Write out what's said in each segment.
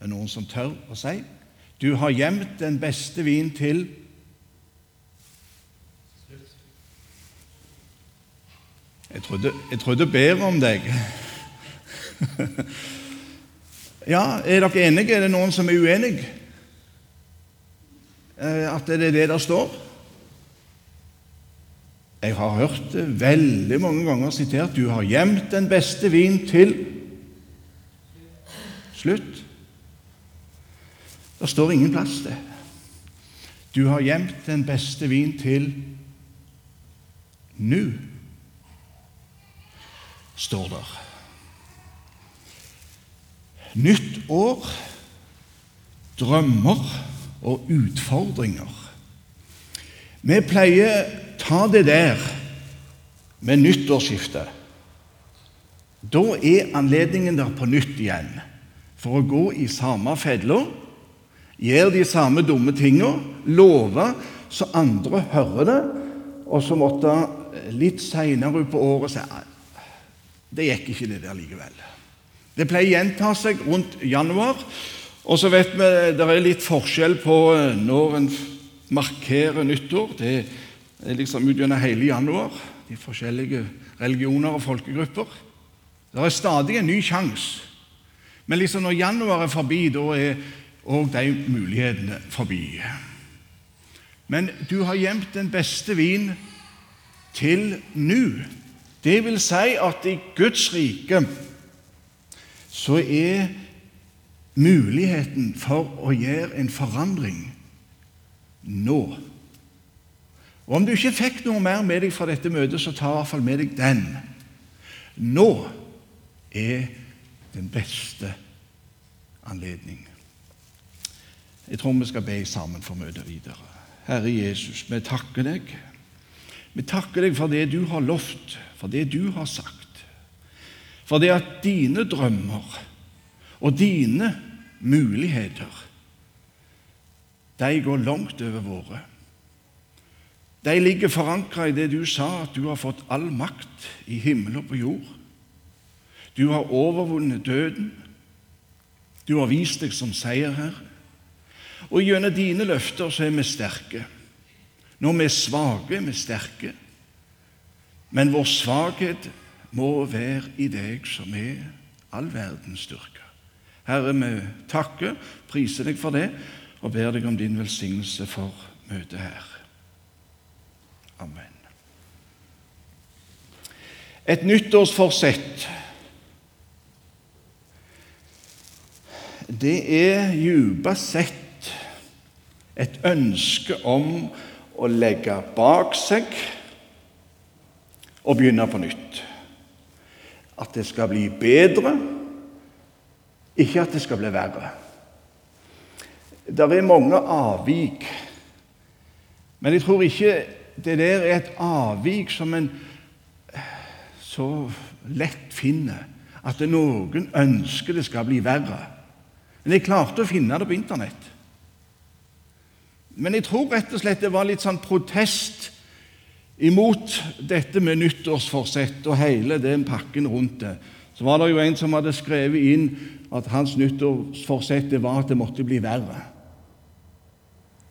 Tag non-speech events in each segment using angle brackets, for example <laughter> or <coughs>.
Er noen som tør å si? Du har gjemt den beste vin til Jeg trodde, jeg trodde bedre om deg. <laughs> ja, er dere enige? Er det noen som er uenige? Eh, at det er det der står? Jeg har hørt det veldig mange ganger sitert. Du har gjemt den beste vin til slutt. Det står ingen plass, til. Du har gjemt den beste vin til nå står der. Nytt år, drømmer og utfordringer. Vi pleier ta det der med nyttårsskiftet. Da er anledningen der på nytt igjen for å gå i samme fella, gjøre de samme dumme tinga, lover, så andre hører det, og så måtte litt seinere på året si det gikk ikke, det der likevel. Det pleier å gjenta seg rundt januar. Og så vet vi det er litt forskjell på eh, når en markerer nyttår. Det er liksom utgjennom hele januar, de forskjellige religioner og folkegrupper. Det er stadig en ny sjanse. Men liksom når januar er forbi, da er òg de mulighetene forbi. Men du har gjemt den beste vin til nå. Det vil si at i Guds rike så er muligheten for å gjøre en forandring nå. Og Om du ikke fikk noe mer med deg fra dette møtet, så ta i hvert fall med deg den. Nå er den beste anledning. Jeg tror vi skal be sammen for møtet videre. Herre Jesus, vi takker deg. Vi takker deg for det du har lovt for det du har sagt. For det at dine drømmer og dine muligheter de går langt over våre. De ligger forankra i det du sa, at du har fått all makt i himmel og på jord. Du har overvunnet døden. Du har vist deg som seierherre. Og gjennom dine løfter så er vi sterke. Når vi er svake, er vi sterke. Men vår svakhet må være i deg som er all verdens styrke. Herre, vi takker, priser deg for det og ber deg om din velsignelse for møtet her. Amen. Et nyttårsforsett det er djupest sett et ønske om å legge bak seg og begynne på nytt. At det skal bli bedre, ikke at det skal bli verre. Det er mange avvik, men jeg tror ikke det der er et avvik som en så lett finner at noen ønsker det skal bli verre. Men jeg klarte å finne det på Internett. Men jeg tror rett og slett det var litt sånn protest imot dette med nyttårsforsett og hele den pakken rundt det, så var det jo en som hadde skrevet inn at hans nyttårsforsett var at det måtte bli verre.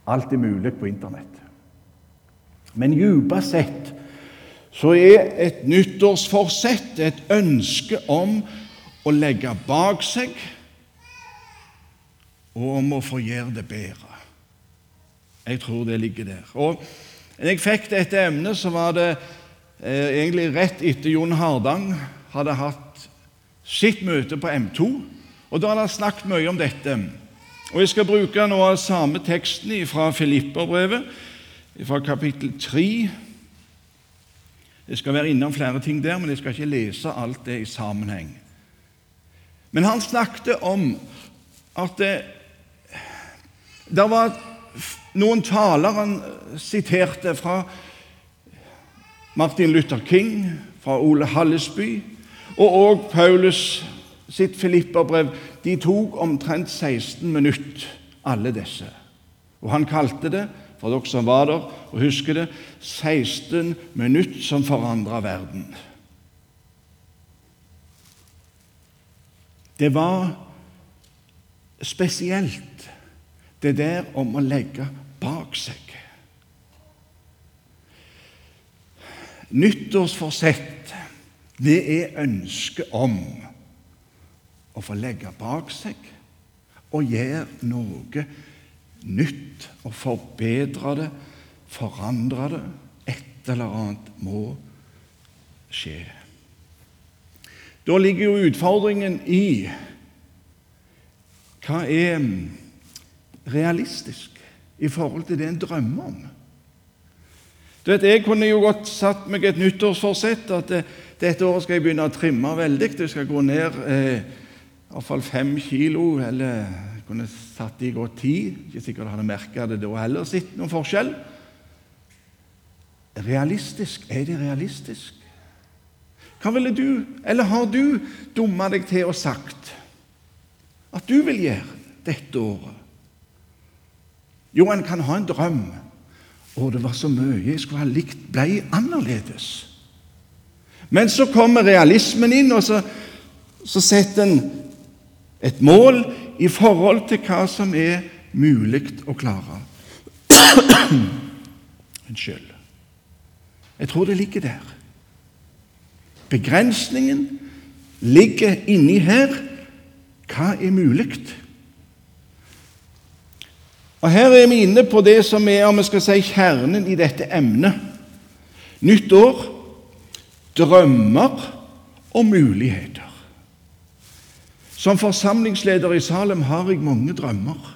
Alt er mulig på Internett. Men dypest sett så er et nyttårsforsett et ønske om å legge bak seg og om å få gjøre det bedre. Jeg tror det ligger der. Og når jeg fikk dette emnet, så var det eh, egentlig rett etter Jon Hardang hadde hatt sitt møte på M2. Og Da hadde han snakket mye om dette. Og Jeg skal bruke noe av samme teksten fra Filipperbrevet, fra kapittel 3. Jeg skal være innom flere ting der, men jeg skal ikke lese alt det i sammenheng. Men han snakket om at det, det var noen taler han siterte fra Martin Luther King, fra Ole Hallesby, og òg Paulus sitt Filipperbrev. De tok omtrent 16 minutter, alle disse. Og han kalte det, for dere som var der og husker det, 16 minutter som forandra verden. Det var spesielt det der om å legge bak seg. Nyttårsforsett, det er ønsket om å få legge bak seg og gjøre noe nytt og forbedre det, forandre det. Et eller annet må skje. Da ligger jo utfordringen i hva er realistisk i forhold til det en drømmer om. Du vet, Jeg kunne jo godt satt meg et nyttårsforsett at det, dette året skal jeg begynne å trimme veldig. Jeg skal gå ned eh, iallfall fem kilo, eller jeg kunne satt i godt ti. Ikke sikkert jeg hadde merka det da heller, sett noen forskjell. Realistisk. Er det realistisk? Hva ville du, eller har du, dumma deg til og sagt at du vil gjøre dette året? Jo, en kan ha en drøm. Å, det var så mye jeg skulle ha likt Blei annerledes. Men så kommer realismen inn, og så, så setter en et mål i forhold til hva som er mulig å klare. <coughs> Unnskyld. Jeg tror det ligger der. Begrensningen ligger inni her. Hva er mulig? Og Her er vi inne på det som er om vi skal si, kjernen i dette emnet. Nytt år, drømmer og muligheter. Som forsamlingsleder i Salem har jeg mange drømmer.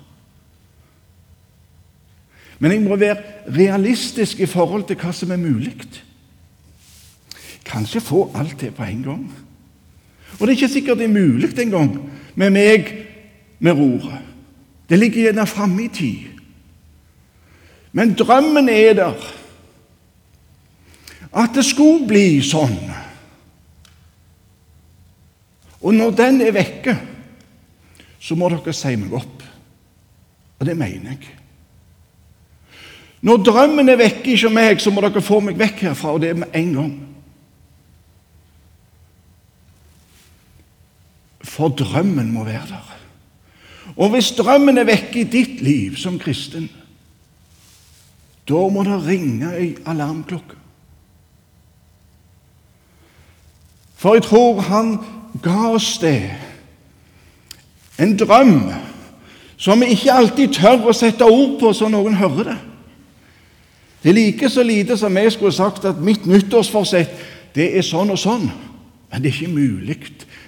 Men jeg må være realistisk i forhold til hva som er mulig Kanskje få alt det på en gang. Og det er ikke sikkert det er mulig engang med meg med roret. Det ligger gjerne framme i tid. Men drømmen er der. At det skulle bli sånn. Og når den er vekke, så må dere si meg opp. Og det mener jeg. Når drømmen er vekke ikke meg, så må dere få meg vekk herfra, og det er med en gang. For drømmen må være der. Og hvis drømmen er vekke i ditt liv som kristen, da må det ringe ei alarmklokke. For jeg tror han ga oss det, en drøm som vi ikke alltid tør å sette ord på så noen hører det. Det er like så lite som jeg skulle sagt at mitt nyttårsforsett det er sånn og sånn, men det er ikke mulig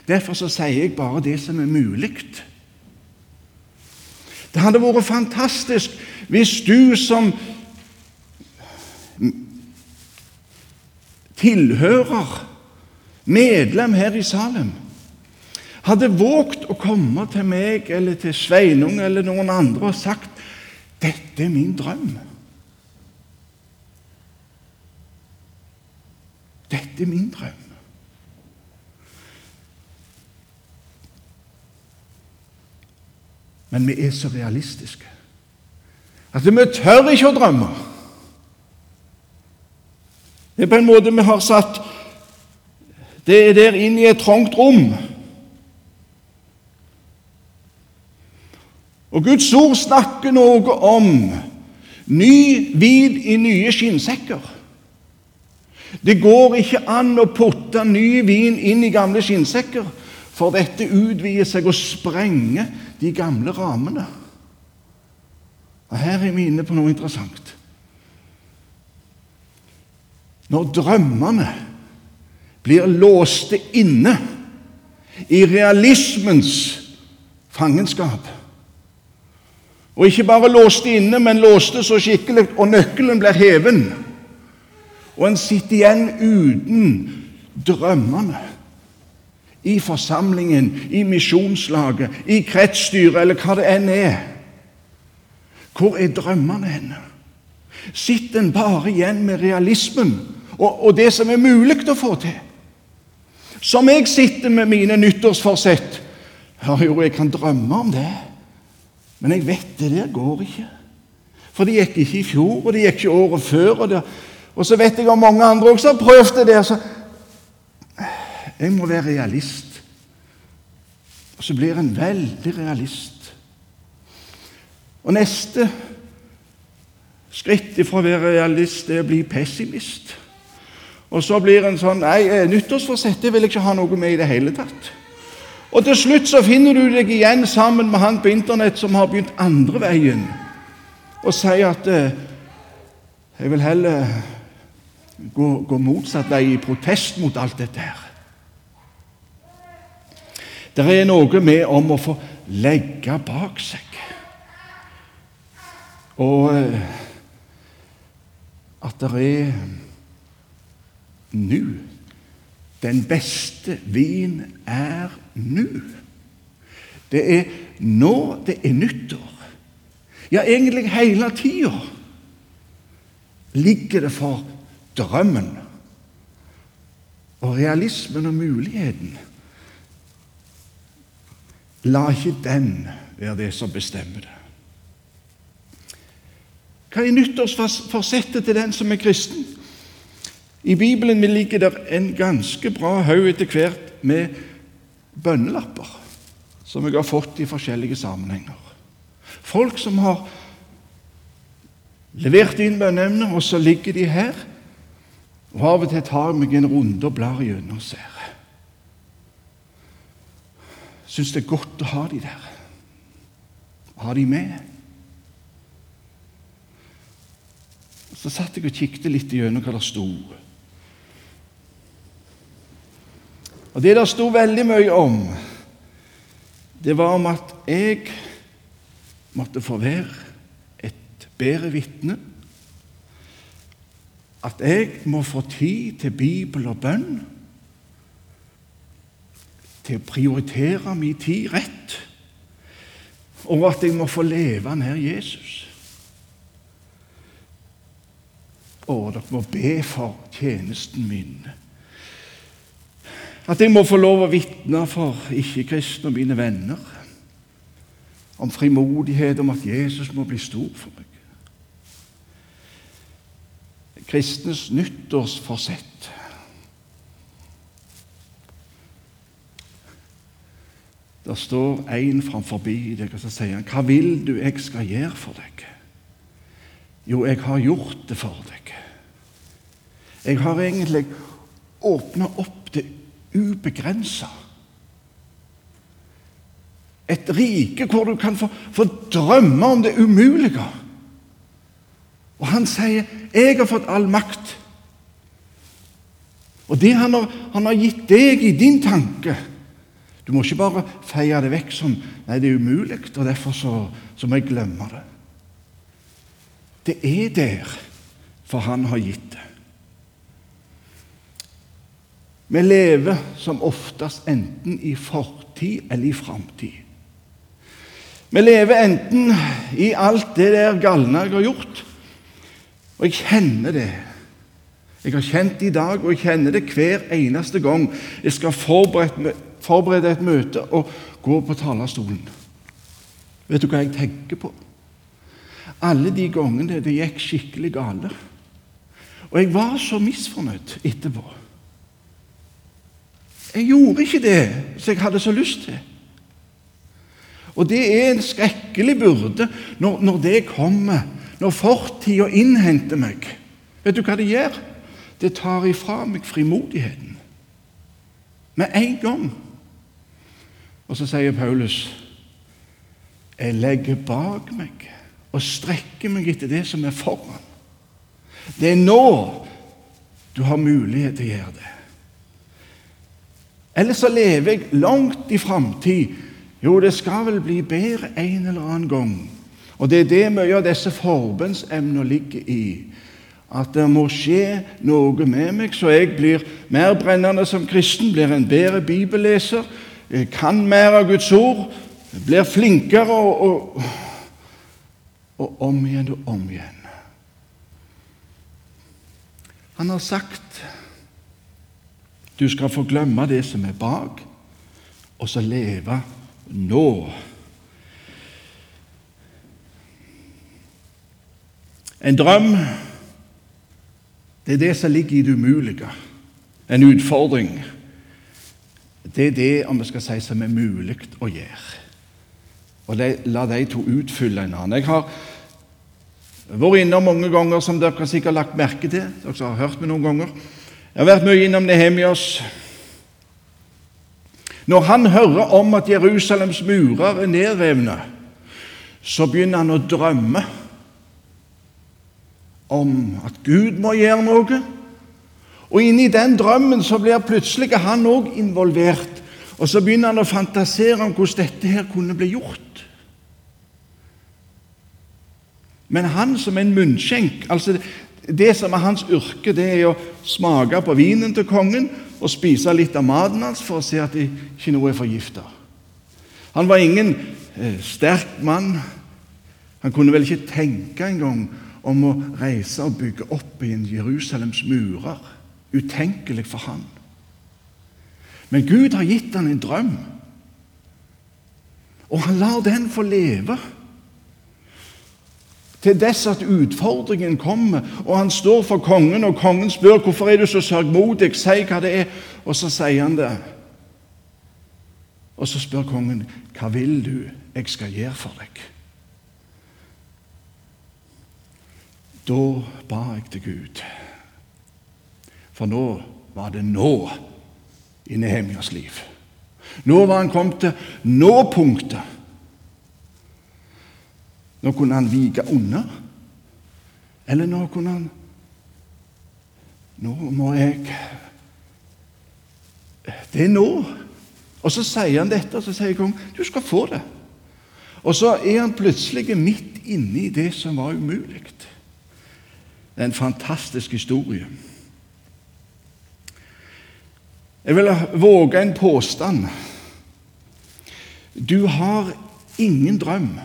Derfor så sier jeg bare det som er mulig. Det hadde vært fantastisk hvis du som tilhører, medlem her i Salem, hadde våget å komme til meg eller til Sveinung eller noen andre og sagt 'Dette er min drøm'. Dette er min drøm. Men vi er så realistiske at vi tør ikke å drømme. Det er på en måte vi har satt det er der inn i et trangt rom. Og Guds ord snakker noe om ny vid i nye skinnsekker. Det går ikke an å putte ny vin inn i gamle skinnsekker, for dette utvider seg og sprenger de gamle rammene. Og Her er vi inne på noe interessant. Når drømmene blir låste inne i realismens fangenskap Og ikke bare låste inne, men låste så skikkelig, og nøkkelen blir heven, og en sitter igjen uten drømmene i forsamlingen, i misjonslaget, i kretsstyret eller hva det enn er. Hvor er drømmene henne? Sitter en bare igjen med realismen og, og, det som er mulig å få til? Som jeg sitter med mine nyttårsforsett. Ja, jo, jeg kan drømme om det, men jeg vet det der går ikke. For det gikk ikke i fjor, og det gikk ikke året før. Og, det, og så vet jeg om mange andre også har prøvd det der. så jeg må være realist. Og så blir en veldig realist Og neste skritt fra å være realist er å bli pessimist. Og så blir en sånn Nei, nyttårsforsettet nyttårsforsett det vil jeg ikke ha noe med i det hele tatt. Og til slutt så finner du deg igjen sammen med han på Internett som har begynt andre veien, og sier at eh, jeg vil heller gå, gå motsatt vei i protest mot alt dette her. Det er noe med om å få legge bak seg. Og eh, at det er nå. Den beste vin er nå. Det er nå det er nyttår. Ja, egentlig hele tida ligger det for drømmen og realismen og muligheten. La ikke den være det som bestemmer det. Hva er nyttårsforsettet til den som er kristen? I Bibelen ligger det en ganske bra haug etter hvert med bønnelapper som jeg har fått i forskjellige sammenhenger. Folk som har levert inn bønneemner, og så ligger de her. Og Av og til tar jeg meg en runde og blar gjennom og ser. Syns det er godt å ha de der. Ha de med. Så satt jeg og kikket litt gjennom hva det sto. Og Det det sto veldig mye om, det var om at jeg måtte få være et bedre vitne. At jeg må få tid til Bibel og bønn. Til å prioritere min tid rett. Og at jeg må få leve nær Jesus. Og dere må be for tjenesten min. At jeg må få lov å vitne for ikke-kristne og mine venner om frimodighet, om at Jesus må bli stor for meg. Kristnes nyttårsforsett. Der står en framfor deg, og så sier han, 'Hva vil du jeg skal gjøre for deg?' Jo, jeg har gjort det for deg. Jeg har egentlig åpna opp det ubegrensa. Et rike hvor du kan få, få, drømme om det umulige. Og han sier, 'Jeg har fått all makt'. Og det han har, han har gitt deg i din tanke Du må ikke bare feie det vekk som 'Nei, det er umulig', og derfor så, så må jeg glemme det. Det er der, for han har gitt det. Vi lever som oftest enten i fortid eller i framtid. Vi lever enten i alt det der galne jeg har gjort, og jeg kjenner det. Jeg har kjent det i dag, og jeg kjenner det hver eneste gang jeg skal forberede et møte og går på talerstolen. Vet du hva jeg tenker på? Alle de gangene det gikk skikkelig gale. Og jeg var så misfornøyd etterpå. Jeg gjorde ikke det som jeg hadde så lyst til. Og det er en skrekkelig byrde når, når det kommer, når fortida innhenter meg. Vet du hva det gjør? Det tar ifra meg frimodigheten. Med en gang. Og så sier Paulus jeg legger bak meg og strekker meg etter det som er foran. Det er nå du har mulighet til å gjøre det. Eller så lever jeg langt i framtid. Jo, det skal vel bli bedre en eller annen gang. Og det er det mye av disse forbønnsemnene ligger i. At det må skje noe med meg, så jeg blir mer brennende som kristen, blir en bedre bibelleser, kan mer av Guds ord, blir flinkere og, og, og om igjen og om igjen. Han har sagt du skal få glemme det som er bak, og så leve nå. En drøm det er det som ligger i det umulige. En utfordring. Det er det, om vi skal si, som er mulig å gjøre. og la de to utfylle en annen. Jeg har vært innom mange ganger, som dere sikkert har lagt merke til. Dere har hørt meg noen ganger. Jeg har vært mye innom Nehemias. Når han hører om at Jerusalems murer er nedrevne, så begynner han å drømme om at Gud må gjøre noe. Og inni den drømmen så blir plutselig han òg involvert. Og så begynner han å fantasere om hvordan dette her kunne bli gjort. Men han som en munnskjenk altså Det som er hans yrke, det er å smake på vinen til kongen og spise litt av maten hans for å se at ikke noe er forgifta. Han var ingen eh, sterk mann. Han kunne vel ikke tenke engang om å reise og bygge opp igjen Jerusalems murer. Utenkelig for han. Men Gud har gitt han en drøm, og han lar den få leve til dess at utfordringen kommer, og han står for kongen, og kongen spør hvorfor er du så sørgmodig, si hva det er, og så sier han det. Og så spør kongen, hva vil du jeg skal gjøre for deg? Da ba jeg til Gud, for nå var det nå i Nehemjas liv. Nå var han kommet til nå-punktet. Nå kunne han vike unna. Eller nå kunne han Nå må jeg Det er nå. Og så sier han dette, og så sier kongen du skal få det. Og så er han plutselig midt inne i det som var umulig. Det er en fantastisk historie. Jeg vil våge en påstand. Du har ingen drøm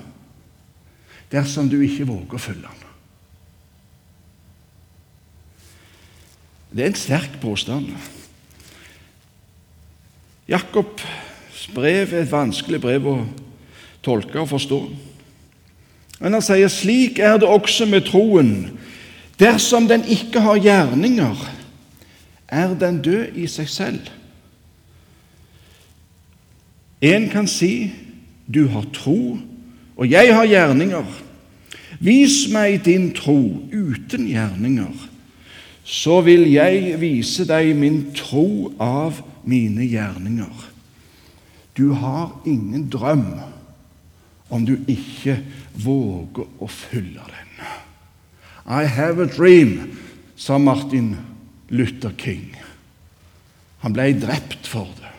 dersom du ikke våger å følge den. Det er en sterk påstand. Jakobs brev er et vanskelig brev å tolke og forstå. Men han sier slik er det også med troen. Dersom den ikke har gjerninger, er den død i seg selv. En kan si du har tro, og jeg har gjerninger. Vis meg din tro uten gjerninger, så vil jeg vise deg min tro av mine gjerninger. Du har ingen drøm om du ikke våger å fylle den. I have a dream, sa Martin Luther King. Han ble drept for det.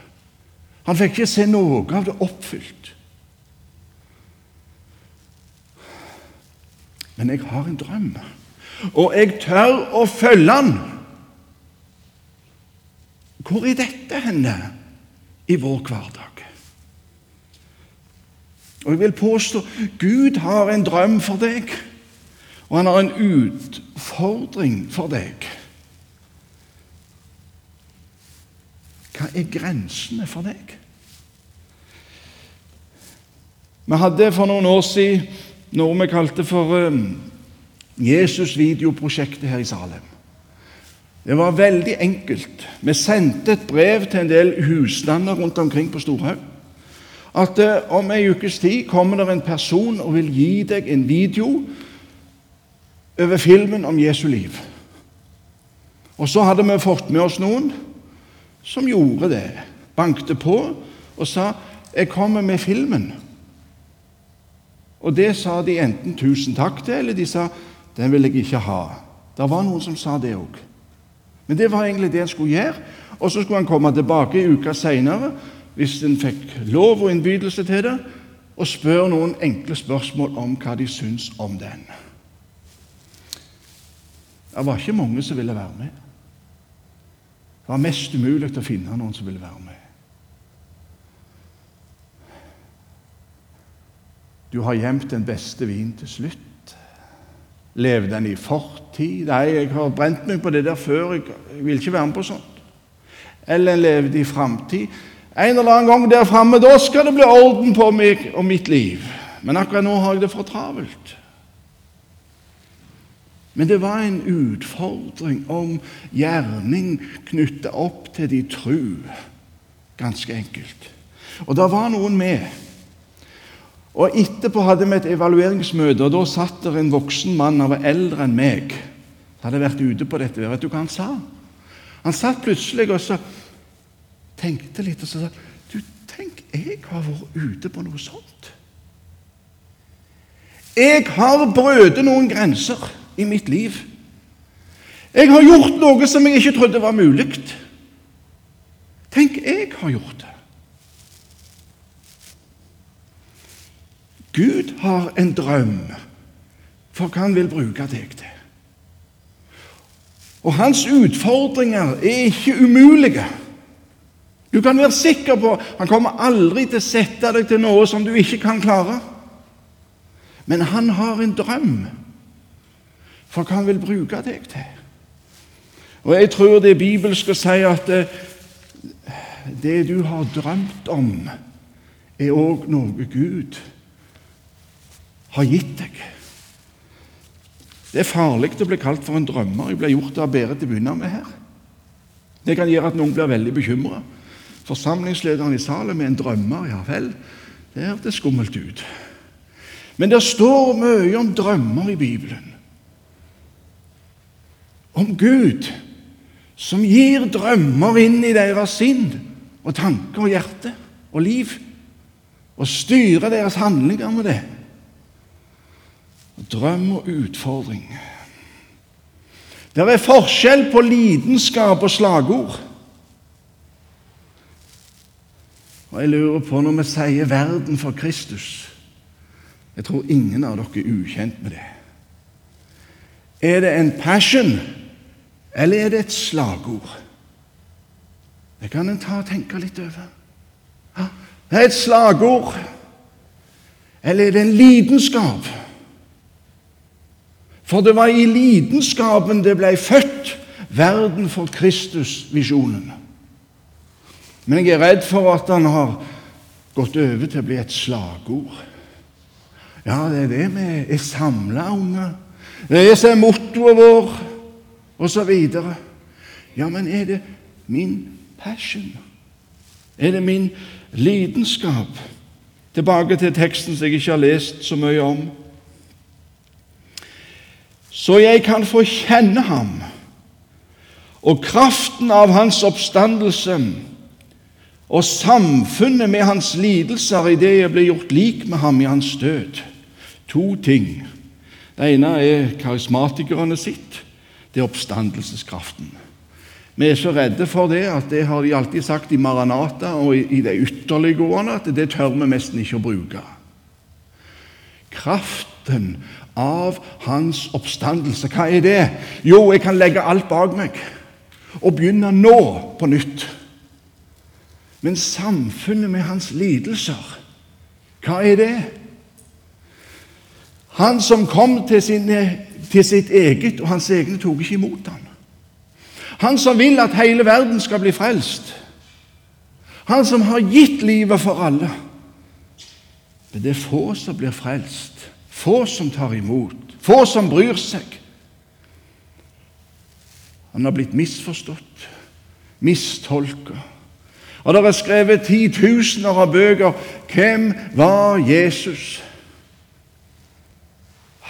Han fikk ikke se noe av det oppfylt. Men jeg har en drøm, og jeg tør å følge den. Hvor er dette henne i vår hverdag? Og jeg vil påstå Gud har en drøm for deg, og han har en utfordring for deg. Hva er grensene for deg? Vi hadde for noen år siden noe vi kalte for um, Jesus-videoprosjektet her i Salem. Det var veldig enkelt. Vi sendte et brev til en del husstander rundt omkring på Storhaug. At uh, om ei ukes tid kommer det en person og vil gi deg en video over filmen om Jesu liv. Og så hadde vi fått med oss noen som gjorde det. Bankte på og sa 'Jeg kommer med filmen'. Og det sa de enten tusen takk til, eller de sa den vil jeg ikke ha. Det var noen som sa det òg. Men det var egentlig det en skulle gjøre. Og så skulle han komme tilbake en uke seinere, hvis en fikk lov og innbydelse til det, og spørre noen enkle spørsmål om hva de syns om den. Det var ikke mange som ville være med. Det var mest umulig å finne noen som ville være med. Du har gjemt den beste vinen til slutt. Lever den i fortid? Nei, jeg har brent meg på det der før. Jeg vil ikke være med på sånt. Eller en levde i framtid. En eller annen gang der framme, da skal det bli orden på meg og mitt liv. Men akkurat nå har jeg det for travelt. Men det var en utfordring om gjerning knyttet opp til de tru. Ganske enkelt. Og det var noen med Og Etterpå hadde vi et evalueringsmøte, og da satt der en voksen mann han var eldre enn meg. Han hadde vært ute på dette. Vet du hva han sa? Han satt plutselig og så tenkte litt, og så sa du, tenk, jeg har vært ute på noe sånt. Jeg har brødet noen grenser i mitt liv. Jeg har gjort noe som jeg ikke trodde var mulig. Tenk, jeg har gjort det. Gud har en drøm for hva han vil bruke deg til. Og hans utfordringer er ikke umulige. Du kan være sikker på han kommer aldri til å sette deg til noe som du ikke kan klare. Men han har en drøm for hva han vil bruke deg til. Og jeg tror det bibelske sier si at det, det du har drømt om, er òg noe Gud har gitt deg. Det er farlig å bli kalt for en drømmer. Jeg blir gjort av Berit til å begynne med her. Det kan gjøre at noen blir veldig bekymra. Forsamlingslederen i Salem er en drømmer. Ja vel, det hørtes skummelt ut. Men det står mye om drømmer i Bibelen. Om Gud som gir drømmer inn i deres sinn og tanker og hjerte og liv, og styrer deres handlinger med det. Drøm og utfordring. Det er forskjell på lidenskap og slagord. Og jeg lurer på når vi sier 'verden for Kristus' Jeg tror ingen av dere er ukjent med det. Er det en passion, eller er det et slagord? Det kan en ta og tenke litt over. Ja, det er et slagord, eller er det en lidenskap? For det var i lidenskapen det ble født, verden for Kristus-visjonen. Men jeg er redd for at han har gått over til å bli et slagord. Ja, det er det vi er samla under. Det er som er mottoet vår, osv. Ja, men er det min passion? Er det min lidenskap? Tilbake til teksten som jeg ikke har lest så mye om så jeg kan få kjenne ham og kraften av hans oppstandelse og samfunnet med hans lidelser i det jeg blir gjort lik med ham i hans død. To ting. Det ene er karismatikerne sitt. Det er oppstandelseskraften. Vi er så redde for det at det har de alltid sagt i Maranata og i de ytterliggående at det tør vi nesten ikke å bruke. Kraften av hans oppstandelse. Hva er det? Jo, jeg kan legge alt bak meg og begynne nå på nytt. Men samfunnet med hans lidelser, hva er det? Han som kom til, sine, til sitt eget, og hans egne tok ikke imot ham. Han som vil at hele verden skal bli frelst. Han som har gitt livet for alle. Men det er få som blir frelst. Få som tar imot, få som bryr seg. Han har blitt misforstått, mistolka. Og det er skrevet titusener av bøker. Hvem var Jesus?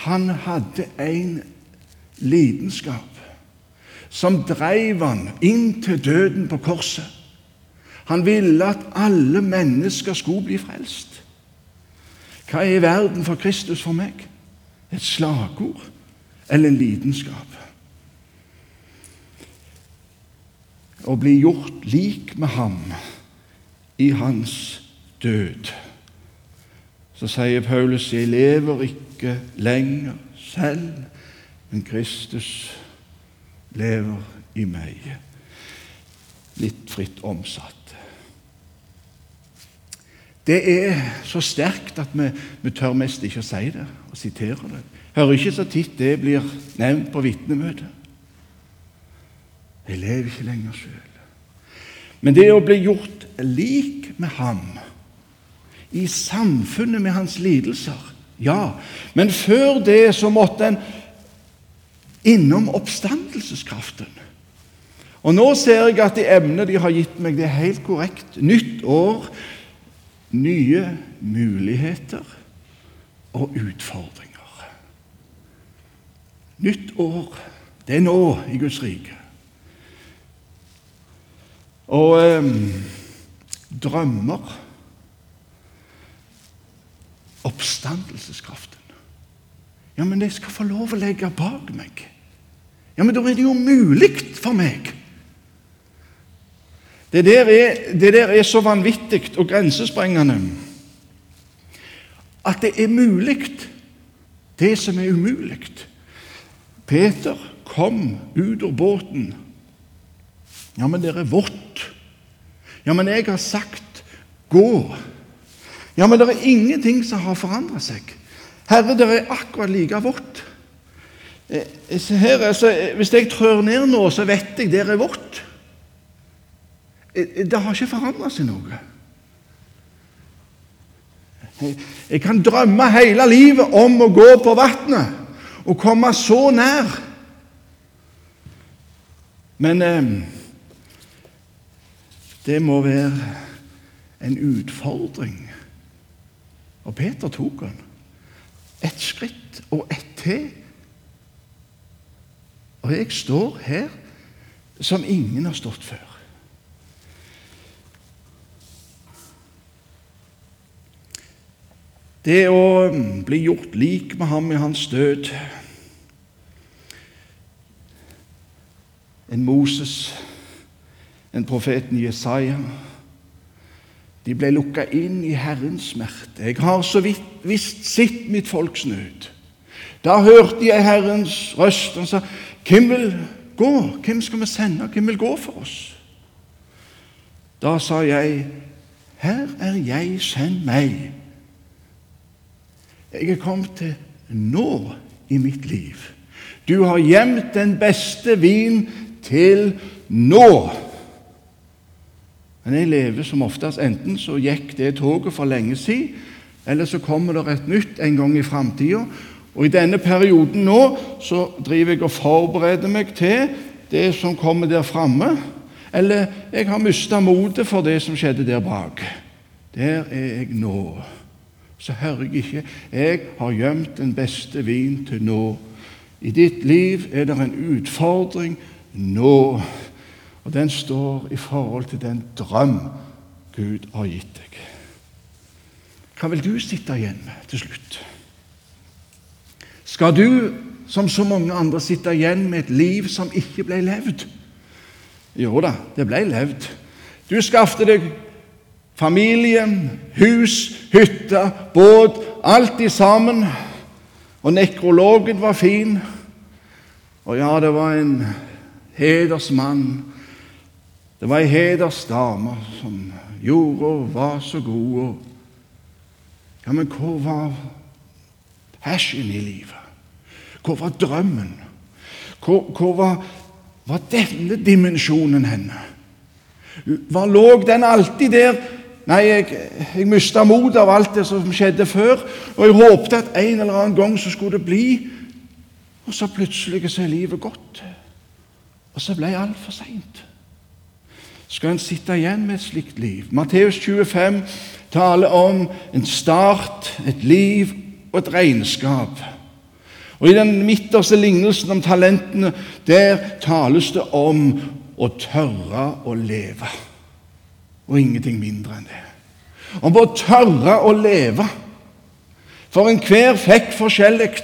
Han hadde en lidenskap som dreiv han inn til døden på korset. Han ville at alle mennesker skulle bli frelst. Hva er verden for Kristus for meg? Et slagord eller en lidenskap? Å bli gjort lik med ham i hans død. Så sier Paulus, 'Jeg lever ikke lenger selv, men Kristus lever i meg'. Litt fritt omsatt. Det er så sterkt at vi, vi tør mest ikke å si det og sitere det. Hører ikke så titt det blir nevnt på vitnemøtet. Jeg lever ikke lenger sjøl. Men det å bli gjort lik med ham i samfunnet med hans lidelser Ja, men før det så måtte en innom oppstandelseskraften. Og nå ser jeg at det emnet de har gitt meg, det er helt korrekt. Nytt år, nye muligheter. og utfordringer. Nytt år, det er nå i Guds rike. Og eh, drømmer Oppstandelseskraften. Ja, men jeg skal få lov å legge bak meg. Ja, men da er det jo mulig for meg. Det der er, det der er så vanvittig og grensesprengende at det er mulig, det som er umulig. Peter kom ut av båten. Ja, men det er vått. Ja, men jeg har sagt gå. Ja, men det er ingenting som har forandret seg. Herre, det er akkurat like vått. Eh, altså, hvis jeg trør ned nå, så vet jeg det er vått. Eh, det har ikke forandret seg noe. Jeg kan drømme hele livet om å gå på vannet og komme så nær. Men eh, det må være en utfordring. Og Peter tok han. Et skritt og ett til. Og jeg står her som ingen har stått før. Det å bli gjort lik med ham i hans død En Moses, en profeten Jesaja de ble lukka inn i Herrens smerte. Jeg har så vidt visst sett mitt folks nød. Da hørte jeg Herrens røst. Han sa, 'Hvem vil gå? Hvem skal vi sende? Hvem vil gå for oss?' Da sa jeg, 'Her er jeg, send meg.' Jeg er kommet til nå i mitt liv. Du har gjemt den beste vin til nå. Men jeg lever som oftest enten så gikk det toget for lenge siden, eller så kommer det et nytt en gang i framtida. Og i denne perioden nå så driver jeg og forbereder meg til det som kommer der framme. Eller jeg har mista motet for det som skjedde der bak. Der er jeg nå. Så hører jeg ikke Jeg har gjemt den beste vin til nå. I ditt liv er det en utfordring nå. Og den står i forhold til den drøm Gud har gitt deg. Hva vil du sitte igjen med til slutt? Skal du, som så mange andre, sitte igjen med et liv som ikke ble levd? Jo da, det ble levd. Du skaffet deg familie, hus, hytte, båt, alt i sammen. Og nekrologen var fin. Og ja, det var en hedersmann det var ei heders dame som gjorde og var så god. Ja, men hvor var passion i livet? Hvor var drømmen? Hvor, hvor var, var, denne dimensjonen henne? Var lå den alltid der? Nei, jeg, jeg mista motet av alt det som skjedde før, og jeg håpte at en eller annen gang så skulle det bli Og så plutselig så er livet gått. Og så ble alt for seint skal en sitte igjen med et slikt liv. Matteus 25 taler om en start, et liv og et regnskap. Og I den midterste lignelsen om talentene der tales det om å tørre å leve. Og ingenting mindre enn det. Om å tørre å leve. For enhver fikk forskjellig.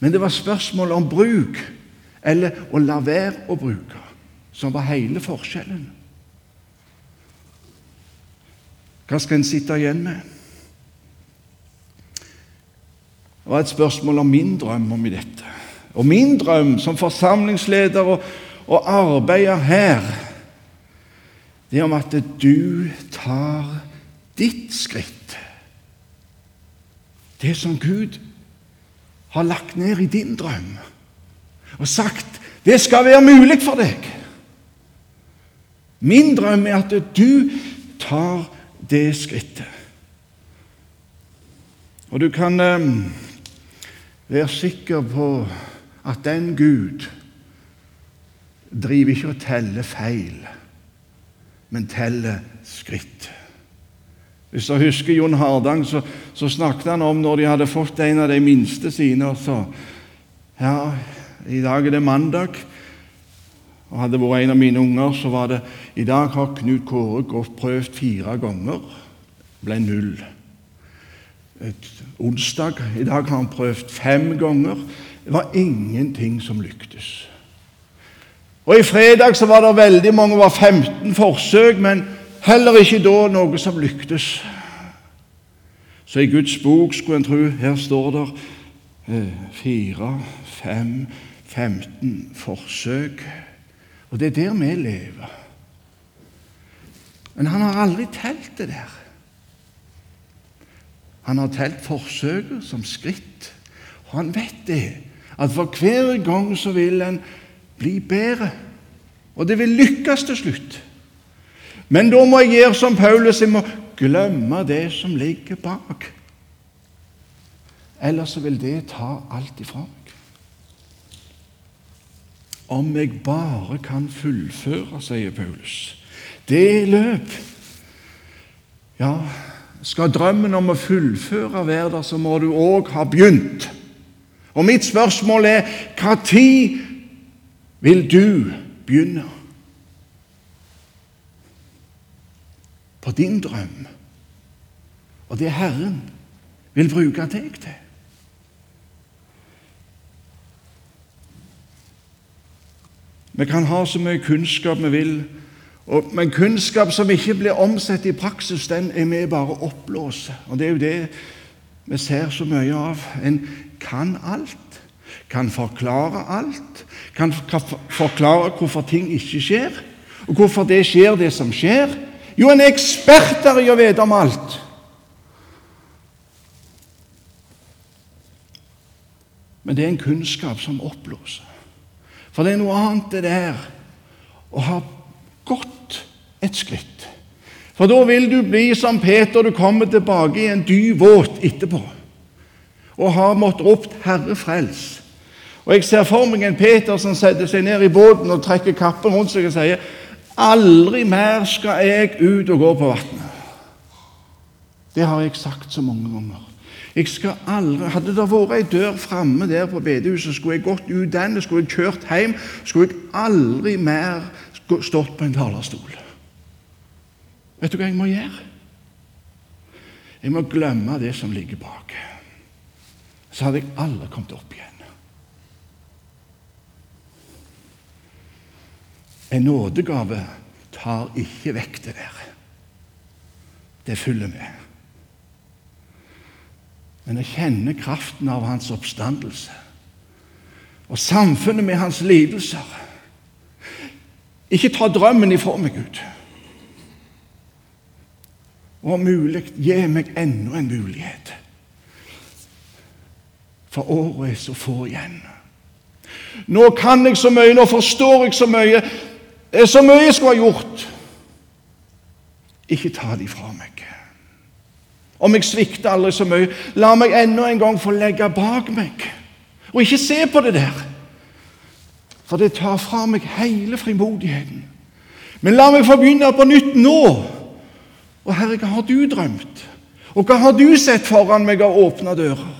Men det var spørsmål om bruk, eller å la være å bruke som var hele forskjellen. Hva skal en sitte igjen med? Det var et spørsmål om min drøm om i dette. Og min drøm som forsamlingsleder og, og arbeider her, det er om at du tar ditt skritt. Det som Gud har lagt ned i din drøm, og sagt det skal være mulig for deg. Min drøm er at du tar det skrittet. Og du kan eh, være sikker på at den Gud driver ikke og teller feil, men teller skritt. Hvis dere husker Jon Hardang, så, så, snakket han om når de hadde fått en av de minste sine. og så, ja, I dag er det mandag, og hadde det vært en av mine unger, så var det I dag har Knut Kåre gått prøvd fire ganger. ble null. Et onsdag I dag har han prøvd fem ganger. Det var ingenting som lyktes. Og I fredag så var det veldig mange, det var 15 forsøk, men heller ikke da noe som lyktes. Så i Guds bok skulle en tro her står det eh, fire, fem, 15 forsøk. Og det er der vi lever. Men han har aldri telt det der. Han har telt forsøket som skritt, og han vet det, at for hver gang så vil en bli bedre. Og det vil lykkes til slutt. Men da må jeg gjøre som Paulus, jeg må glemme det som ligger bak. Ellers så vil det ta alt ifra meg. Om jeg bare kan fullføre, sier Paulus. Det løp. Ja, skal drømmen om å fullføre være der, så må du òg ha begynt. Og mitt spørsmål er når vil du begynne? På din drøm og det Herren vil bruke deg til. Vi kan ha så mye kunnskap vi vil, men kunnskap som ikke blir omsatt i praksis, den er vi bare oppblåser. Og det er jo det vi ser så mye av. En kan alt, kan forklare alt, kan forklare hvorfor ting ikke skjer, og hvorfor det skjer, det som skjer. Jo, en er eksperter i å vite om alt. Men det er en kunnskap som oppblåser. For det er noe annet det der å ha gått et skritt. For da vil du bli som Peter, du kommer tilbake i en dyp våt etterpå og har måttet ropt 'Herre, frels'. Og Jeg ser for meg en Peter som setter seg ned i båten og trekker kappen rundt seg og sier 'Aldri mer skal jeg ut og gå på vannet'. Det har jeg sagt så mange ganger. Jeg skal aldri, Hadde det vært ei dør framme der på bedehuset, skulle jeg gått ut den, skulle jeg kjørt hjem, skulle jeg aldri mer stått på en talerstol. Vet du hva jeg må gjøre? Jeg må glemme det som ligger bak. Så hadde jeg aldri kommet opp igjen. En nådegave tar ikke vekk det der. Det følger med men jeg kjenner kraften av hans oppstandelse og samfunnet med hans lidelser. Ikke ta drømmen ifra meg, Gud. Og om mulig gi meg enda en mulighet. For året er så få igjen. Nå kan jeg så mye, nå forstår jeg så mye. Det er så mye jeg skulle ha gjort. Ikke ta det ifra meg. Om jeg svikter aldri så mye, la meg enda en gang få legge bak meg. Og ikke se på det der, for det tar fra meg hele frimodigheten. Men la meg få begynne på nytt nå. Og Herre, hva har du drømt? Og hva har du sett foran meg av åpne dører?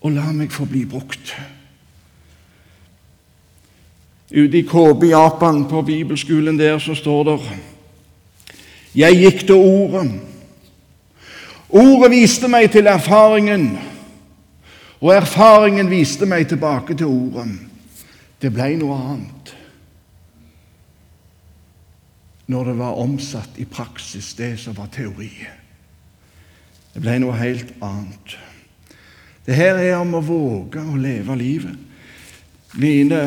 Og la meg få bli brukt. Ute i KB Japan, på bibelskolen der, så står det jeg gikk til Ordet. Ordet viste meg til erfaringen, og erfaringen viste meg tilbake til Ordet. Det ble noe annet når det var omsatt i praksis, det som var teori. Det ble noe helt annet. Det her er om å våge å leve livet. Mine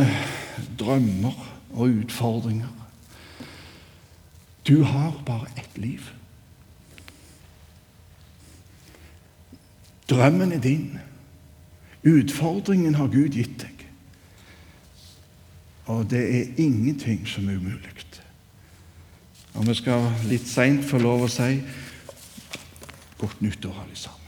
drømmer og utfordringer. Du har bare ett liv. Drømmen er din. Utfordringen har Gud gitt deg. Og det er ingenting som er umulig. Og vi skal litt seint få lov å si godt nyttår, alle sammen.